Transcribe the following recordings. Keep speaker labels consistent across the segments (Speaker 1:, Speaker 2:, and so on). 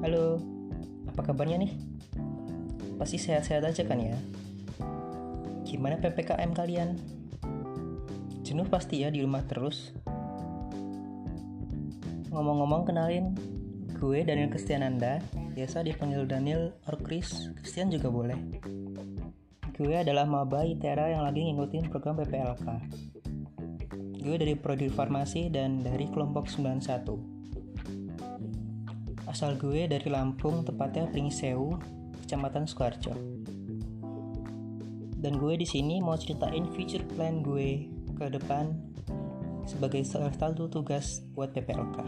Speaker 1: apa kabarnya nih? Pasti sehat-sehat aja kan ya? Gimana PPKM kalian? Jenuh pasti ya di rumah terus. Ngomong-ngomong kenalin, gue Daniel Kristiananda, biasa dipanggil Daniel or Chris, Christian juga boleh. Gue adalah maba ITERA yang lagi ngikutin program PPLK. Gue dari Prodi Farmasi dan dari kelompok 91. Asal gue dari Lampung, tepatnya Pringsewu, Kecamatan Sukarjo. Dan gue di sini mau ceritain future plan gue ke depan sebagai salah satu tugas buat PPLK.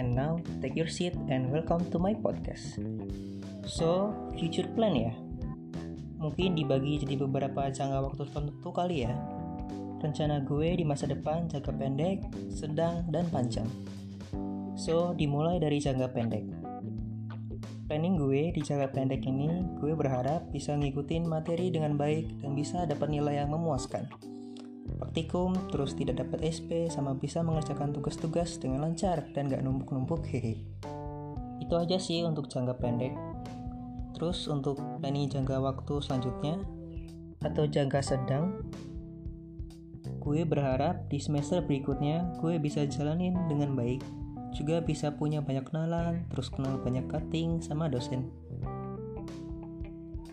Speaker 1: And now, take your seat and welcome to my podcast. So, future plan ya? Mungkin dibagi jadi beberapa jangka waktu tertentu kali ya. Rencana gue di masa depan jangka pendek, sedang, dan panjang. So, dimulai dari jangka pendek. Planning gue di jangka pendek ini, gue berharap bisa ngikutin materi dengan baik dan bisa dapat nilai yang memuaskan. Praktikum, terus tidak dapat SP, sama bisa mengerjakan tugas-tugas dengan lancar dan gak numpuk-numpuk hehe. Itu aja sih untuk jangka pendek. Terus untuk planning jangka waktu selanjutnya, atau jangka sedang, gue berharap di semester berikutnya gue bisa jalanin dengan baik juga bisa punya banyak kenalan, terus kenal banyak cutting sama dosen.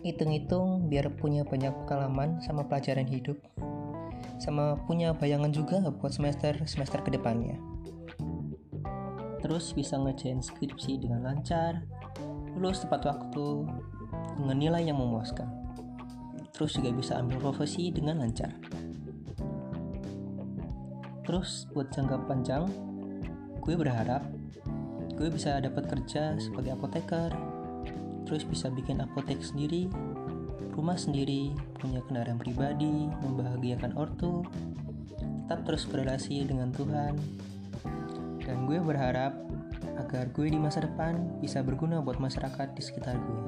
Speaker 1: Hitung-hitung biar punya banyak pengalaman sama pelajaran hidup, sama punya bayangan juga buat semester-semester ke depannya. Terus bisa ngerjain skripsi dengan lancar, lulus tepat waktu, dengan nilai yang memuaskan. Terus juga bisa ambil profesi dengan lancar. Terus buat jangka panjang, gue berharap gue bisa dapat kerja sebagai apoteker terus bisa bikin apotek sendiri rumah sendiri punya kendaraan pribadi membahagiakan ortu tetap terus berrelasi dengan Tuhan. Dan gue berharap agar gue di masa depan bisa berguna buat masyarakat di sekitar gue.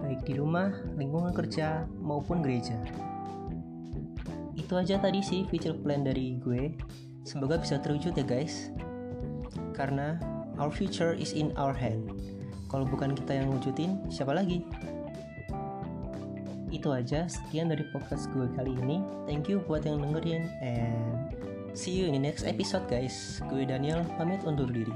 Speaker 1: Baik di rumah, lingkungan kerja, maupun gereja. Itu aja tadi sih future plan dari gue Semoga bisa terwujud ya guys. Karena our future is in our hand. Kalau bukan kita yang wujudin, siapa lagi? Itu aja, sekian dari podcast gue kali ini. Thank you buat yang dengerin and see you in the next episode guys. Gue Daniel, pamit undur diri.